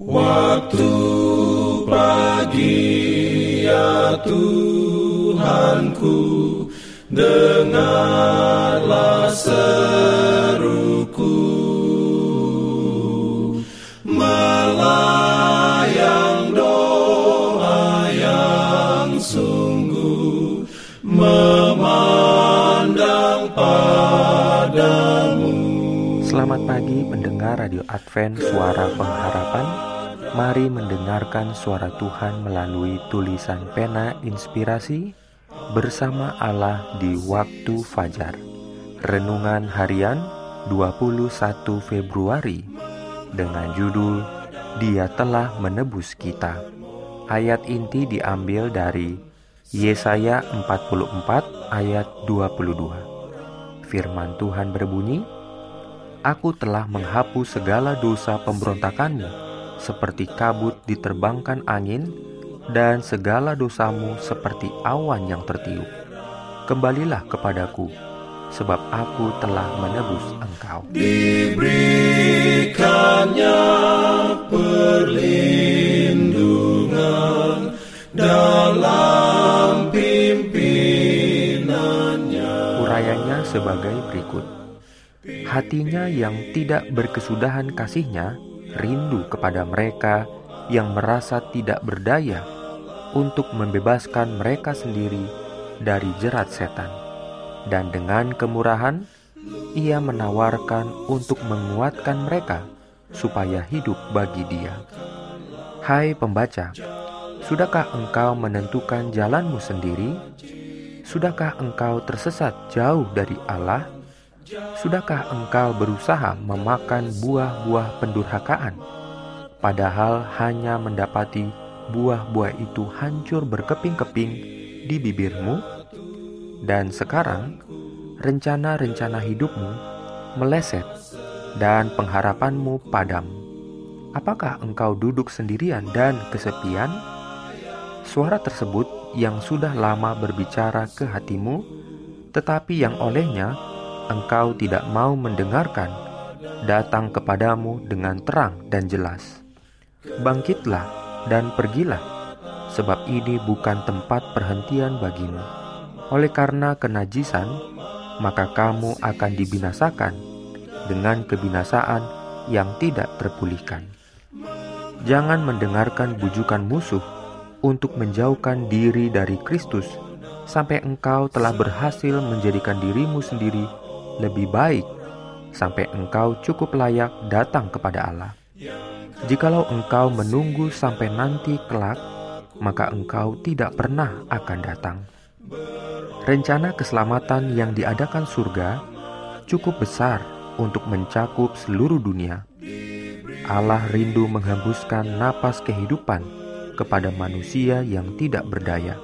Waktu pagi ya Tuhanku Dengarlah seruku. Melayang doa yang sungguh Memandang padamu Selamat pagi mendengar Radio Advent Suara Pengharapan Mari mendengarkan suara Tuhan melalui tulisan pena inspirasi bersama Allah di waktu fajar. Renungan harian 21 Februari dengan judul Dia telah menebus kita. Ayat inti diambil dari Yesaya 44 ayat 22. Firman Tuhan berbunyi, Aku telah menghapus segala dosa pemberontakanmu seperti kabut diterbangkan angin, dan segala dosamu seperti awan yang tertiup. Kembalilah kepadaku, sebab aku telah menebus engkau. Diberikannya perlindungan dalam pimpinannya. Urayanya sebagai berikut. Hatinya yang tidak berkesudahan kasihnya rindu kepada mereka yang merasa tidak berdaya untuk membebaskan mereka sendiri dari jerat setan. Dan dengan kemurahan, ia menawarkan untuk menguatkan mereka supaya hidup bagi dia. Hai pembaca, sudahkah engkau menentukan jalanmu sendiri? Sudahkah engkau tersesat jauh dari Allah? Sudahkah engkau berusaha memakan buah-buah pendurhakaan, padahal hanya mendapati buah-buah itu hancur berkeping-keping di bibirmu? Dan sekarang, rencana-rencana hidupmu meleset dan pengharapanmu padam. Apakah engkau duduk sendirian dan kesepian? Suara tersebut yang sudah lama berbicara ke hatimu, tetapi yang olehnya engkau tidak mau mendengarkan, datang kepadamu dengan terang dan jelas. Bangkitlah dan pergilah, sebab ini bukan tempat perhentian bagimu. Oleh karena kenajisan, maka kamu akan dibinasakan dengan kebinasaan yang tidak terpulihkan. Jangan mendengarkan bujukan musuh untuk menjauhkan diri dari Kristus sampai engkau telah berhasil menjadikan dirimu sendiri lebih baik sampai engkau cukup layak datang kepada Allah. Jikalau engkau menunggu sampai nanti kelak, maka engkau tidak pernah akan datang. Rencana keselamatan yang diadakan surga cukup besar untuk mencakup seluruh dunia. Allah rindu menghembuskan napas kehidupan kepada manusia yang tidak berdaya,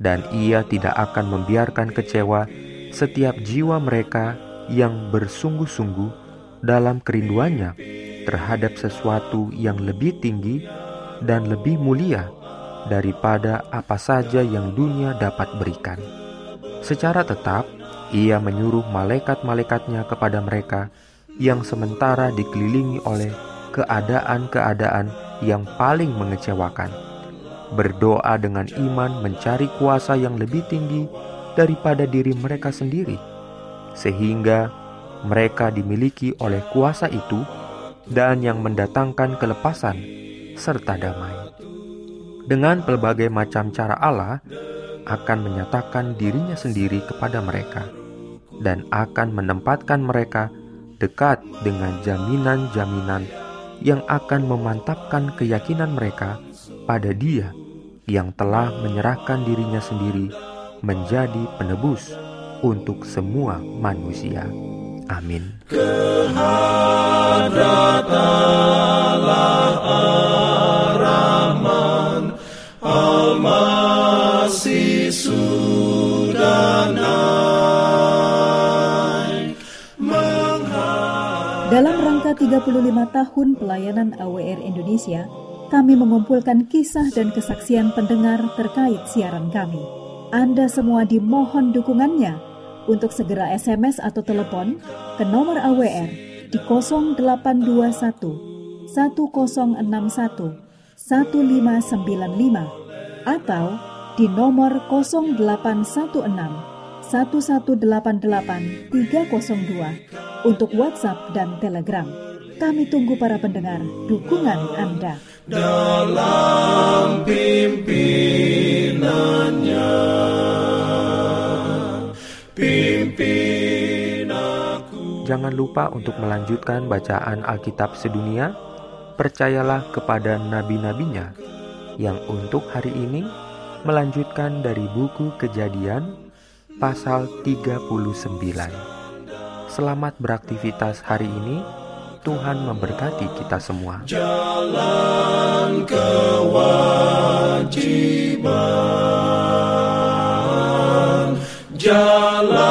dan Ia tidak akan membiarkan kecewa setiap jiwa mereka yang bersungguh-sungguh dalam kerinduannya terhadap sesuatu yang lebih tinggi dan lebih mulia daripada apa saja yang dunia dapat berikan. Secara tetap, ia menyuruh malaikat-malaikatnya kepada mereka yang sementara dikelilingi oleh keadaan-keadaan yang paling mengecewakan. Berdoa dengan iman mencari kuasa yang lebih tinggi daripada diri mereka sendiri, sehingga mereka dimiliki oleh kuasa itu dan yang mendatangkan kelepasan serta damai. Dengan pelbagai macam cara Allah akan menyatakan dirinya sendiri kepada mereka dan akan menempatkan mereka dekat dengan jaminan-jaminan yang akan memantapkan keyakinan mereka pada Dia yang telah menyerahkan dirinya sendiri menjadi penebus untuk semua manusia. Amin. Dalam rangka 35 tahun pelayanan AWR Indonesia, kami mengumpulkan kisah dan kesaksian pendengar terkait siaran kami. Anda semua dimohon dukungannya untuk segera SMS atau telepon ke nomor AWR di 0821 1061 1595 atau di nomor 0816 1188 302 untuk WhatsApp dan Telegram. Kami tunggu para pendengar dukungan Anda. Dalam jangan lupa untuk melanjutkan bacaan Alkitab sedunia. Percayalah kepada nabi-nabinya yang untuk hari ini melanjutkan dari buku Kejadian pasal 39. Selamat beraktivitas hari ini. Tuhan memberkati kita semua. Jalan kewajiban. Jalan